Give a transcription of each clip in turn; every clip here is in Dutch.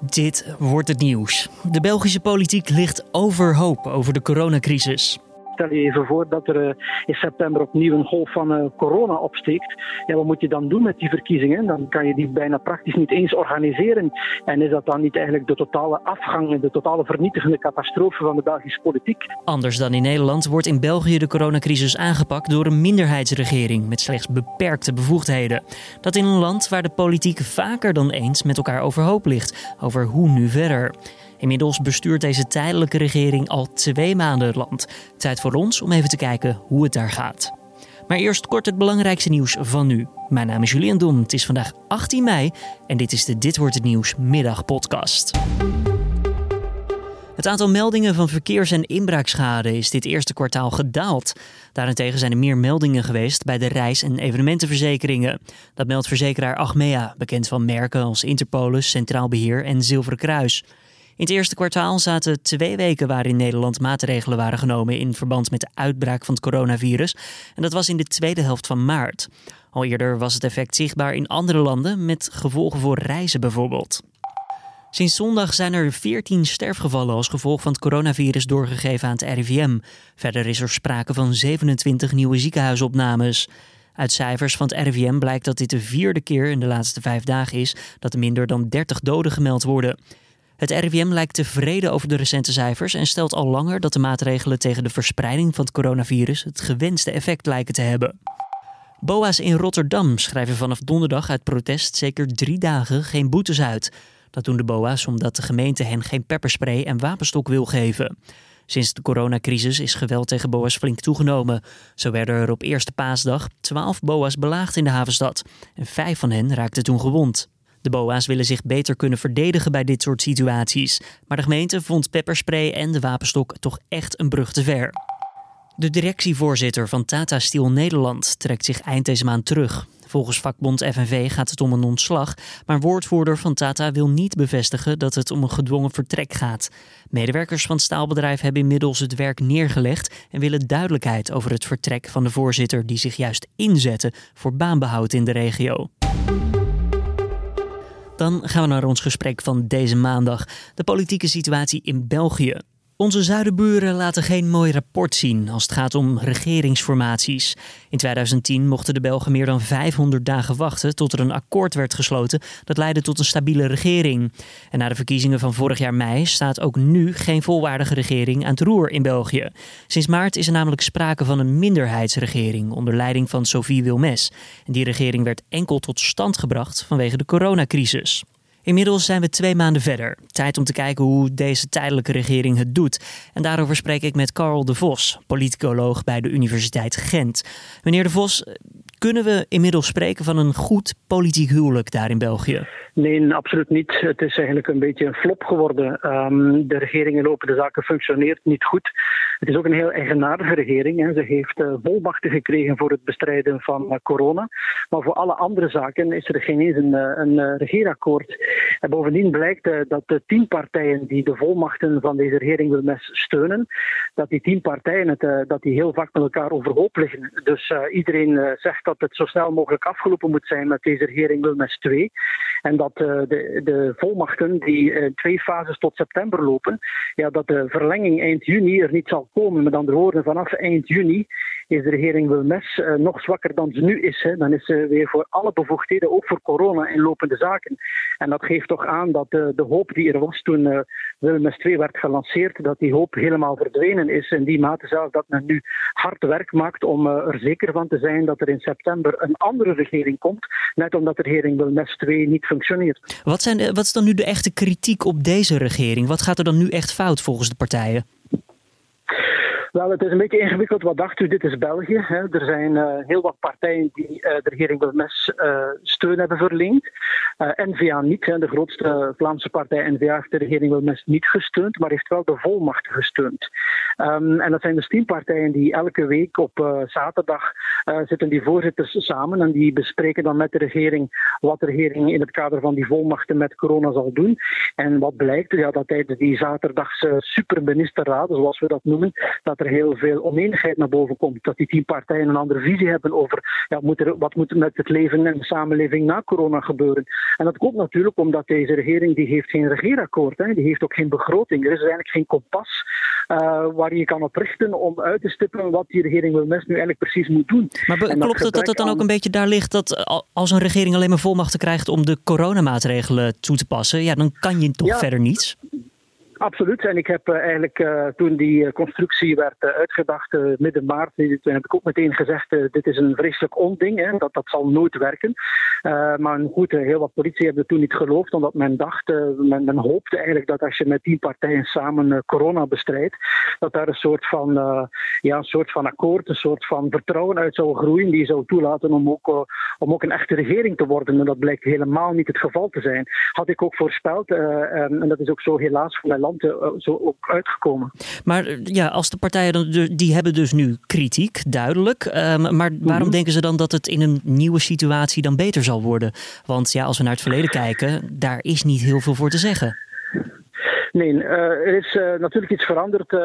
Dit wordt het nieuws. De Belgische politiek ligt overhoop over de coronacrisis. Stel je even voor dat er eh, in september opnieuw een golf van eh, corona opsteekt. Ja, wat moet je dan doen met die verkiezingen? Dan kan je die bijna praktisch niet eens organiseren. En is dat dan niet eigenlijk de totale afgang en de totale vernietigende catastrofe van de Belgische politiek? Anders dan in Nederland wordt in België de coronacrisis aangepakt door een minderheidsregering met slechts beperkte bevoegdheden. Dat in een land waar de politiek vaker dan eens met elkaar overhoop ligt over hoe nu verder. Inmiddels bestuurt deze tijdelijke regering al twee maanden het land. Tijd voor ons om even te kijken hoe het daar gaat. Maar eerst kort het belangrijkste nieuws van nu. Mijn naam is Julian Dom. Het is vandaag 18 mei en dit is de Dit wordt het nieuws middagpodcast. Het aantal meldingen van verkeers- en inbraakschade is dit eerste kwartaal gedaald. Daarentegen zijn er meer meldingen geweest bij de reis- en evenementenverzekeringen. Dat meldt verzekeraar Achmea, bekend van merken als Interpolis, Centraal Beheer en Zilveren Kruis. In het eerste kwartaal zaten twee weken waarin Nederland maatregelen waren genomen in verband met de uitbraak van het coronavirus. En dat was in de tweede helft van maart. Al eerder was het effect zichtbaar in andere landen, met gevolgen voor reizen bijvoorbeeld. Sinds zondag zijn er 14 sterfgevallen als gevolg van het coronavirus doorgegeven aan het RIVM. Verder is er sprake van 27 nieuwe ziekenhuisopnames. Uit cijfers van het RIVM blijkt dat dit de vierde keer in de laatste vijf dagen is dat er minder dan 30 doden gemeld worden. Het RIVM lijkt tevreden over de recente cijfers en stelt al langer dat de maatregelen tegen de verspreiding van het coronavirus het gewenste effect lijken te hebben. BOA's in Rotterdam schrijven vanaf donderdag uit protest zeker drie dagen geen boetes uit. Dat doen de BOA's omdat de gemeente hen geen pepperspray en wapenstok wil geven. Sinds de coronacrisis is geweld tegen BOA's flink toegenomen. Zo werden er op eerste paasdag 12 BOA's belaagd in de havenstad. En vijf van hen raakten toen gewond. De BOA's willen zich beter kunnen verdedigen bij dit soort situaties. Maar de gemeente vond pepperspray en de wapenstok toch echt een brug te ver. De directievoorzitter van Tata Steel Nederland trekt zich eind deze maand terug. Volgens vakbond FNV gaat het om een ontslag, maar woordvoerder van Tata wil niet bevestigen dat het om een gedwongen vertrek gaat. Medewerkers van het staalbedrijf hebben inmiddels het werk neergelegd en willen duidelijkheid over het vertrek van de voorzitter die zich juist inzette voor baanbehoud in de regio. Dan gaan we naar ons gesprek van deze maandag. De politieke situatie in België. Onze zuidenburen laten geen mooi rapport zien als het gaat om regeringsformaties. In 2010 mochten de Belgen meer dan 500 dagen wachten tot er een akkoord werd gesloten dat leidde tot een stabiele regering. En na de verkiezingen van vorig jaar mei staat ook nu geen volwaardige regering aan het roer in België. Sinds maart is er namelijk sprake van een minderheidsregering onder leiding van Sophie Wilmes. En die regering werd enkel tot stand gebracht vanwege de coronacrisis. Inmiddels zijn we twee maanden verder. Tijd om te kijken hoe deze tijdelijke regering het doet. En daarover spreek ik met Carl de Vos, politicoloog bij de Universiteit Gent. Meneer de Vos, kunnen we inmiddels spreken van een goed politiek huwelijk daar in België? Nee, absoluut niet. Het is eigenlijk een beetje een flop geworden. Um, de regeringen lopen de zaken functioneert niet goed. Het is ook een heel eigenaardige regering. Hè. Ze heeft uh, volmachten gekregen voor het bestrijden van uh, corona. Maar voor alle andere zaken is er geen eens een, uh, een regeerakkoord. En bovendien blijkt dat de tien partijen die de volmachten van deze regering willen steunen, dat die tien partijen het, dat die heel vaak met elkaar overhoop liggen. Dus iedereen zegt dat het zo snel mogelijk afgelopen moet zijn met deze regering Wilmes 2. En dat de, de volmachten die in twee fases tot september lopen, ja, dat de verlenging eind juni er niet zal komen. Met andere woorden, vanaf eind juni is de regering Wilmes uh, nog zwakker dan ze nu is. Hè. Dan is ze weer voor alle bevoegdheden, ook voor corona, in lopende zaken. En dat geeft toch aan dat de, de hoop die er was toen Wilmes 2 werd gelanceerd, dat die hoop helemaal verdwenen is. In die mate zelfs dat men nu hard werk maakt om er zeker van te zijn dat er in september een andere regering komt. Net omdat de regering Wilmes 2 niet functioneert. Wat, zijn wat is dan nu de echte kritiek op deze regering? Wat gaat er dan nu echt fout volgens de partijen? Wel, het is een beetje ingewikkeld. Wat dacht u? Dit is België. Hè. Er zijn uh, heel wat partijen die uh, de regering Wilmes uh, steun hebben verleend. N-VA niet. Hè. De grootste Vlaamse partij N-VA heeft de regering Wilmes niet gesteund, maar heeft wel de volmacht gesteund. Ehm, en dat zijn dus tien partijen die elke week op zaterdag zitten die voorzitters samen en die bespreken dan met de regering wat de regering in het kader van die volmachten met corona zal doen. En wat blijkt, ja, dat tijdens die zaterdagse superministerraden, zoals we dat noemen, dat er heel veel oneenigheid naar boven komt. Dat die tien partijen een andere visie hebben over ja, moet er, wat moet met het leven en de samenleving na corona gebeuren. En dat komt natuurlijk omdat deze regering die heeft geen regeerakkoord, hè, die heeft ook geen begroting. Er is eigenlijk geen kompas uh, waar je kan op richten om uit te stippelen wat die regering wel nu eigenlijk precies moet doen. Maar klopt het dat het dan ook een beetje daar ligt dat als een regering alleen maar volmachten krijgt om de coronamaatregelen toe te passen, ja, dan kan je toch verder niets? Absoluut. En ik heb uh, eigenlijk uh, toen die uh, constructie werd uitgedacht, midden maart, toen heb ik ook meteen gezegd: dit is een vreselijk onding, hè, dat, dat zal nooit werken. maar goed, heel wat politie hebben toen niet geloofd, omdat men dacht, men, hoopte eigenlijk dat als je met tien partijen samen corona bestrijdt, dat daar een soort van, ja, een soort van akkoord, een soort van vertrouwen uit zou groeien, die zou toelaten om ook, om ook een echte regering te worden. En dat blijkt helemaal niet het geval te zijn. Had ik ook voorspeld, en dat is ook zo helaas voor mijn land eh, zo ook uitgekomen. Maar eh, ja, als de partijen dan, die hebben dus nu kritiek, duidelijk. Um, maar waarom mhm. denken ze dan dat het in een nieuwe situatie dan beter zal worden? Want ja, als we naar het verleden kijken, daar is niet heel veel voor te zeggen. Nee, uh, er is uh, natuurlijk iets veranderd, uh,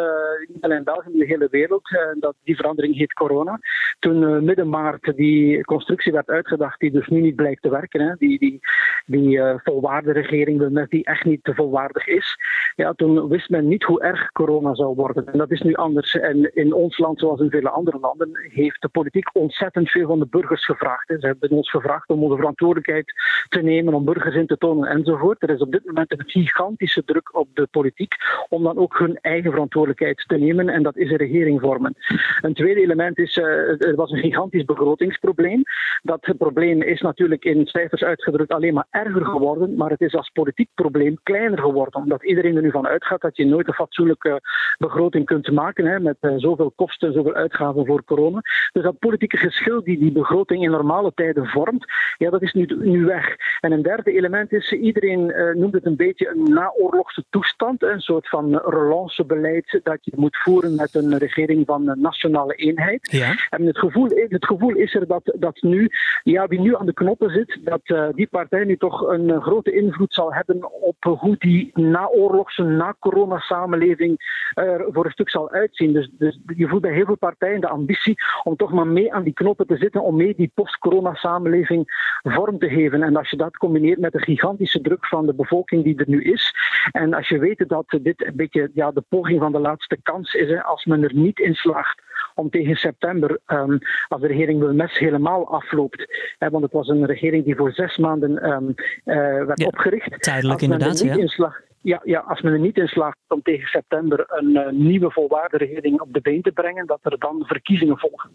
niet alleen in België, maar in de hele wereld. dat, die verandering heet corona. Toen midden maart die constructie werd uitgedacht, die dus nu niet blijkt te werken, hè, die, die, die volwaardige regering, die echt niet te volwaardig is, ja, toen wist men niet hoe erg corona zou worden. En dat is nu anders. En in ons land, zoals in vele andere landen, heeft de politiek ontzettend veel van de burgers gevraagd. Ze hebben ons gevraagd om onze verantwoordelijkheid te nemen, om burgers in te tonen enzovoort. Er is op dit moment een gigantische druk op de politiek om dan ook hun eigen verantwoordelijkheid te nemen en dat is een regering vormen. Een tweede element is, uh, er was een gigantisch begrotingsprobleem. Dat probleem is natuurlijk in cijfers uitgedrukt alleen maar erger geworden, maar het is als politiek probleem kleiner geworden, omdat iedereen er nu van uitgaat dat je nooit een fatsoenlijke begroting kunt maken hè, met uh, zoveel kosten en zoveel uitgaven voor corona. Dus dat politieke geschil die die begroting in normale tijden vormt, ja, dat is nu, nu weg. En een derde element is, iedereen uh, noemt het een beetje een naoorlogse toestand een soort van relancebeleid dat je moet voeren met een regering van nationale eenheid. Ja. En het gevoel, het gevoel is er dat, dat nu, ja, wie nu aan de knoppen zit, dat uh, die partij nu toch een grote invloed zal hebben op hoe die naoorlogse, na-corona samenleving er voor een stuk zal uitzien. Dus, dus je voelt bij heel veel partijen de ambitie om toch maar mee aan die knoppen te zitten, om mee die post-corona samenleving vorm te geven. En als je dat combineert met de gigantische druk van de bevolking die er nu is, en als je weten dat dit een beetje ja, de poging van de laatste kans is. Hè, als men er niet in slaagt om tegen september, um, als de regering Wilmes helemaal afloopt. Hè, want het was een regering die voor zes maanden um, uh, werd ja, opgericht. Tijdelijk inderdaad, ja. Inslag, ja, ja, als men er niet in slaagt om tegen september een uh, nieuwe volwaardige regering op de been te brengen, dat er dan verkiezingen volgen.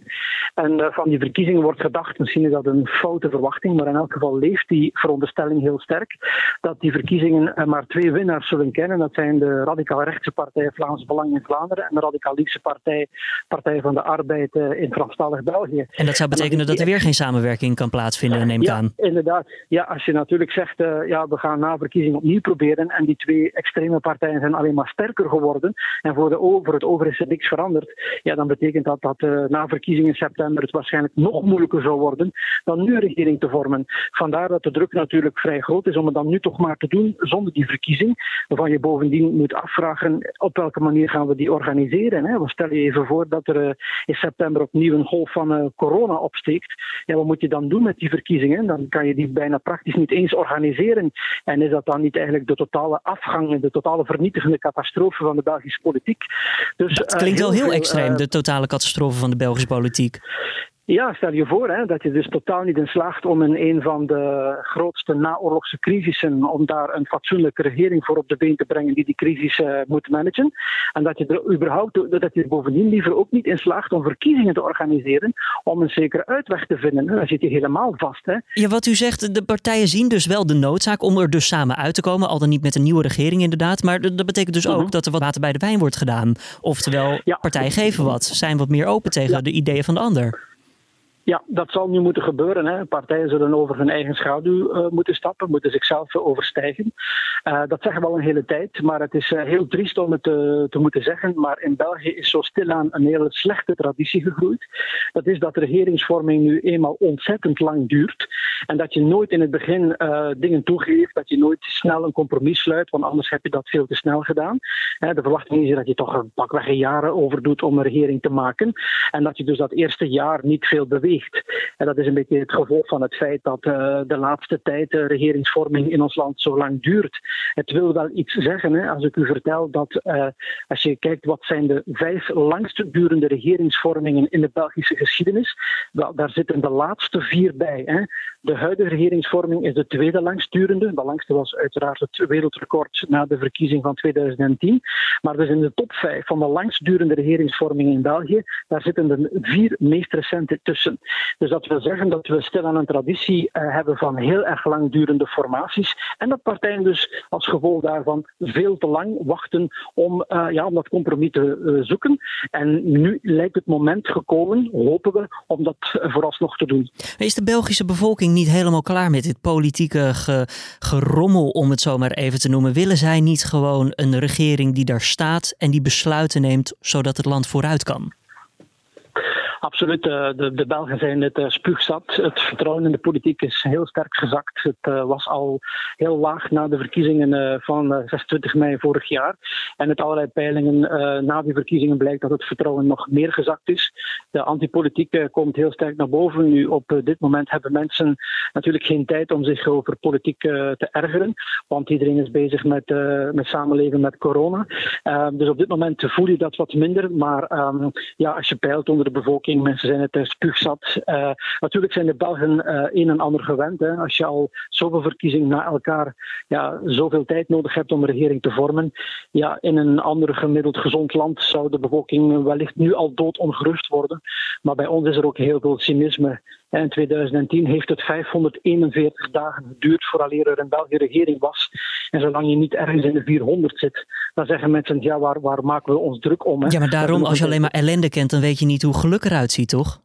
En uh, van die verkiezingen wordt gedacht, misschien is dat een foute verwachting, maar in elk geval leeft die veronderstelling heel sterk, dat die verkiezingen uh, maar twee winnaars zullen kennen. Dat zijn de radicaal-rechtse partij Vlaams Belang in Vlaanderen en de radicaal-linkse partij Partij van de Arbeid in Franstalig België. En dat zou betekenen dat er weer geen samenwerking kan plaatsvinden, neem ik ja, aan. Inderdaad. Ja, als je natuurlijk zegt, ja, we gaan na verkiezingen opnieuw proberen en die twee extreme partijen zijn alleen maar sterker geworden en voor, de, het over is er niks veranderd, ja, dan betekent dat dat uh, na verkiezingen in september het waarschijnlijk nog moeilijker zou worden dan nu een regering te vormen. Vandaar dat de druk natuurlijk vrij groot is om het dan nu toch maar te doen zonder die verkiezing, waarvan je bovendien moet afvragen op welke manier gaan we die organiseren. Hè? Stel je even voor dat er uh, in september opnieuw een golf van uh, corona opsteekt. Ja, wat moet je dan doen met die verkiezingen? Dan kan je die bijna praktisch niet eens organiseren. En is dat dan niet eigenlijk de totale afgang de totale vernietigende catastrofe van de Belgische politiek. Dus, dat klinkt uh, wel heel, heel extreem, uh, de totale catastrofe van de Belgische politiek. Ja, stel je voor hè, dat je dus totaal niet in slaagt om in een van de grootste naoorlogse crisissen, om daar een fatsoenlijke regering voor op de been te brengen die die crisis uh, moet managen. En dat je er überhaupt, dat je er bovendien liever ook niet in slaagt om verkiezingen te organiseren om een zekere uitweg te vinden. Dan zit je helemaal vast. Hè. Ja, wat u zegt, de partijen zien dus wel de noodzaak om er dus samen uit te komen, al dan niet met een nieuwe regering inderdaad. Maar dat betekent dus ook mhm. dat er wat water bij de wijn wordt gedaan. Oftewel, ja. partijen geven wat, zijn wat meer open tegen de ideeën van de ander. Ja, dat zal nu moeten gebeuren. Hè. Partijen zullen over hun eigen schaduw uh, moeten stappen, moeten zichzelf overstijgen. Uh, dat zeggen we al een hele tijd, maar het is uh, heel triest om het te moeten zeggen. Maar in België is zo stilaan een hele slechte traditie gegroeid. Dat is dat regeringsvorming nu eenmaal ontzettend lang duurt. En dat je nooit in het begin dingen toegeeft, dat je nooit snel een compromis sluit, want anders heb je dat veel te snel gedaan. de verwachting is dat je toch een pakweg een jaren over doet om een regering te maken. En dat je dus dat eerste jaar niet veel beweegt. En dat is een beetje het gevolg van het feit dat uh, de laatste tijd de regeringsvorming in ons land zo lang duurt. Het wil wel iets zeggen hè, als ik u vertel dat uh, als je kijkt wat zijn de vijf langst durende regeringsvormingen in de Belgische geschiedenis, wel, daar zitten de laatste vier bij. Hè. De huidige regeringsvorming is de tweede langstdurende. De langste was uiteraard het wereldrecord na de verkiezing van 2010. Maar dus in de top vijf van de langstdurende regeringsvormingen in België, daar zitten er vier meest recente tussen. Dus dat wil zeggen dat we stil aan een traditie uh, hebben van heel erg langdurende formaties. En dat partijen dus als gevolg daarvan veel te lang wachten om, uh, ja, om dat compromis te uh, zoeken. En nu lijkt het moment gekomen, hopen we, om dat vooralsnog te doen. Is de Belgische bevolking niet helemaal klaar met dit politieke ge gerommel, om het zo maar even te noemen? Willen zij niet gewoon een regering die daar staat en die besluiten neemt zodat het land vooruit kan? Absoluut, eh, de, de Belgen zijn het uh, spuugzat. Het vertrouwen in de politiek is heel sterk gezakt. Het uh, was al heel laag na de verkiezingen van 26 mei vorig jaar. En uit allerlei peilingen na die verkiezingen blijkt dat het vertrouwen nog meer gezakt is. De antipolitiek komt heel sterk naar boven. Nu, op dit moment hebben mensen natuurlijk geen tijd om zich over politiek te ergeren. Want iedereen is bezig met, met samenleven met corona. dus op dit moment voel je dat wat minder. Maar um, ja, als je peilt onder de bevolking Mensen zijn het spuugzat. Uh, natuurlijk zijn de Belgen uh, een en ander gewend. Hè. Als je al zoveel verkiezingen na elkaar ja, zoveel tijd nodig hebt om een regering te vormen. Ja, in een ander gemiddeld gezond land zou de bevolking wellicht nu al doodongerust worden. Maar bij ons is er ook heel veel cynisme. In 2010 heeft het 541 dagen geduurd vooraleer er een Belgische regering was. En zolang je niet ergens in de 400 zit, dan zeggen mensen, ja, waar, waar maken we ons druk om? Hè? Ja, maar daarom, als je alleen maar ellende kent, dan weet je niet hoe geluk eruit ziet, toch?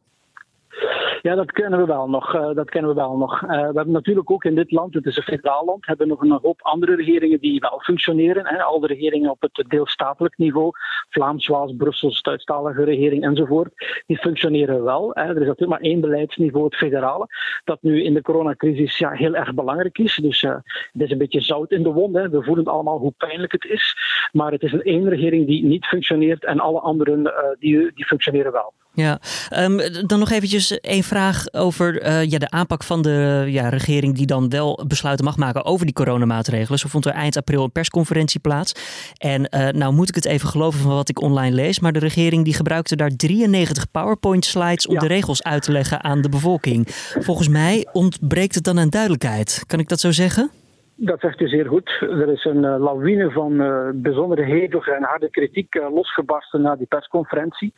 Ja, dat kennen we wel nog. Uh, dat kennen we wel nog. Uh, we hebben natuurlijk ook in dit land, het is een federaal land, hebben nog een hoop andere regeringen die wel functioneren. Hè. Al de regeringen op het deelstatelijk niveau, Vlaams, Waals, Brussels, Duitsstalige regering enzovoort, die functioneren wel. Hè. Er is natuurlijk maar één beleidsniveau, het federale, dat nu in de coronacrisis ja, heel erg belangrijk is. Dus uh, het is een beetje zout in de wond. We voelen allemaal hoe pijnlijk het is. Maar het is een één regering die niet functioneert en alle anderen die, die functioneren wel. Ja, um, dan nog eventjes één vraag over uh, ja, de aanpak van de ja, regering die dan wel besluiten mag maken over die coronamaatregelen. Zo vond er eind april een persconferentie plaats. En uh, nou moet ik het even geloven van wat ik online lees, maar de regering die gebruikte daar 93 PowerPoint slides om ja. de regels uit te leggen aan de bevolking. Volgens mij ontbreekt het dan aan duidelijkheid. Kan ik dat zo zeggen? Dat zegt u zeer goed. Er is een uh, lawine van uh, bijzonder hevige en harde kritiek uh, losgebarsten na die persconferentie.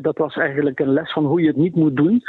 dat was eigenlijk een les van hoe je het niet moet doen.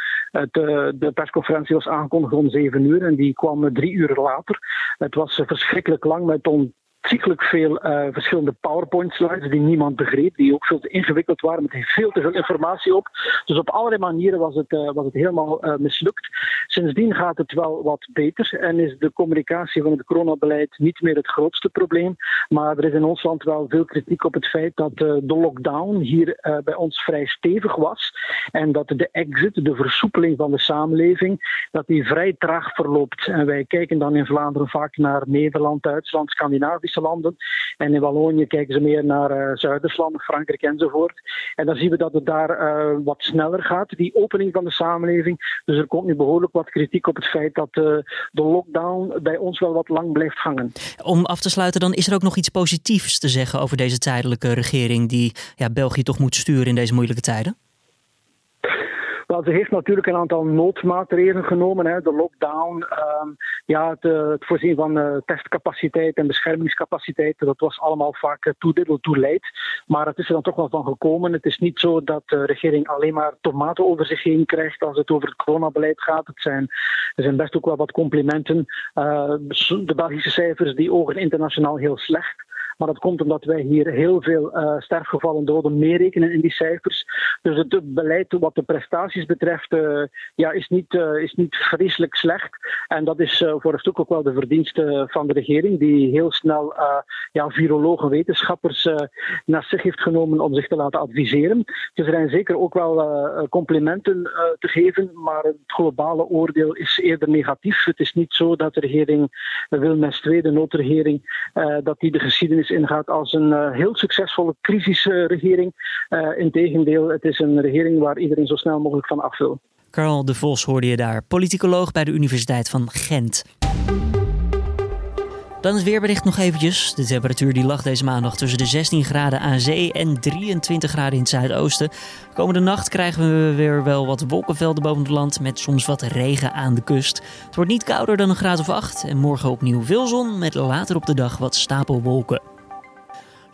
de persconferentie was aangekondigd om zeven uur en die kwam drie uur later. Het was verschrikkelijk lang met on ontiegelijk veel uh, verschillende PowerPoint-slides die niemand begreep, die ook veel te ingewikkeld waren, met veel te veel informatie op. Dus op allerlei manieren was het, uh, was het helemaal uh, mislukt. Sindsdien gaat het wel wat beter en is de communicatie van het coronabeleid niet meer het grootste probleem. Maar er is in ons land wel veel kritiek op het feit dat de lockdown hier bij ons vrij stevig was en dat de exit, de versoepeling van de samenleving, dat die vrij traag verloopt. En wij kijken dan in Vlaanderen vaak naar Nederland, Duitsland, Landen. En in Wallonië kijken ze meer naar uh, Zuiderslanden, Frankrijk enzovoort. En dan zien we dat het daar uh, wat sneller gaat, die opening van de samenleving. Dus er komt nu behoorlijk wat kritiek op het feit dat uh, de lockdown bij ons wel wat lang blijft hangen. Om af te sluiten, dan is er ook nog iets positiefs te zeggen over deze tijdelijke regering die ja, België toch moet sturen in deze moeilijke tijden? Ze heeft natuurlijk een aantal noodmaatregelen genomen. Hè. De lockdown, um, ja, het, uh, het, voorzien van uh, testcapaciteit en beschermingscapaciteit. Dat was allemaal vaak uh, too little too late. Maar het is er dan toch wel van gekomen. Het is niet zo dat de regering alleen maar tomaten over zich heen krijgt als het over het coronabeleid gaat. Het zijn, er zijn best ook wel wat complimenten. de Belgische cijfers die ogen internationaal heel slecht. Maar dat komt omdat wij hier heel veel uh, sterfgevallen doden meerekenen in die cijfers. Dus het beleid wat de prestaties betreft uh, ja, is, niet, is niet vreselijk slecht. En dat is voor een stuk ook wel de verdienste van de regering, die heel snel ja, virologen, wetenschappers naar zich heeft genomen om zich te laten adviseren. Dus er zijn zeker ook wel complimenten te geven, maar het globale oordeel is eerder negatief. Het is niet zo dat de regering Wilmens II, de noodregering, dat die de geschiedenis ingaat als een uh, heel succesvolle crisisregering. Uh, Integendeel, het is een regering waar iedereen zo snel mogelijk van af wil. Carl de Vos hoorde je daar, politicoloog bij de Universiteit van Gent. Dan het weerbericht nog eventjes. De temperatuur die lag deze maandag tussen de 16 graden aan zee en 23 graden in het zuidoosten. Komende nacht krijgen we weer wel wat wolkenvelden boven het land met soms wat regen aan de kust. Het wordt niet kouder dan een graad of 8 en morgen opnieuw veel zon met later op de dag wat stapelwolken.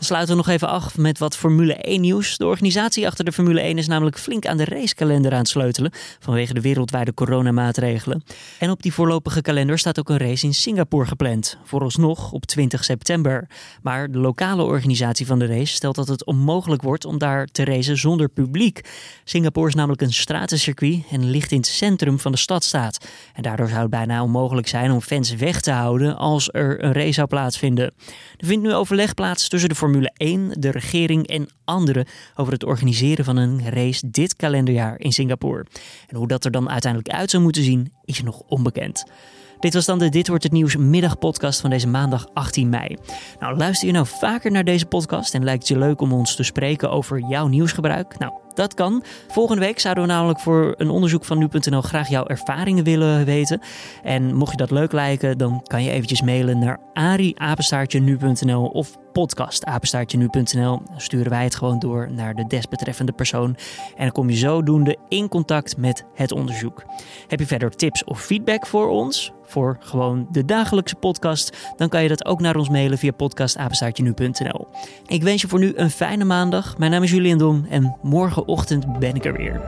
We sluiten nog even af met wat Formule 1 nieuws. De organisatie achter de Formule 1 is namelijk flink aan de racekalender aan het sleutelen vanwege de wereldwijde coronamaatregelen. En op die voorlopige kalender staat ook een race in Singapore gepland, vooralsnog op 20 september. Maar de lokale organisatie van de race stelt dat het onmogelijk wordt om daar te racen zonder publiek. Singapore is namelijk een stratencircuit en ligt in het centrum van de stadstaat. En daardoor zou het bijna onmogelijk zijn om fans weg te houden als er een race zou plaatsvinden. Er vindt nu overleg plaats tussen de Formule Formule 1, de regering en anderen over het organiseren van een race dit kalenderjaar in Singapore. En hoe dat er dan uiteindelijk uit zou moeten zien, is nog onbekend. Dit was dan de Dit wordt het nieuws middagpodcast van deze maandag 18 mei. Nou, luister je nou vaker naar deze podcast en lijkt het je leuk om ons te spreken over jouw nieuwsgebruik? Nou, dat kan. Volgende week zouden we namelijk voor een onderzoek van nu.nl graag jouw ervaringen willen weten. En mocht je dat leuk lijken, dan kan je eventjes mailen naar ariapenstaartje.nu.nl of podcastapenstaartje.nu.nl. Dan sturen wij het gewoon door naar de desbetreffende persoon. En dan kom je zodoende in contact met het onderzoek. Heb je verder tips of feedback voor ons? Voor gewoon de dagelijkse podcast, dan kan je dat ook naar ons mailen via podcastapenstaartje.nu.nl. Ik wens je voor nu een fijne maandag. Mijn naam is Julian Dom en morgen morgenochtend ben ik er weer.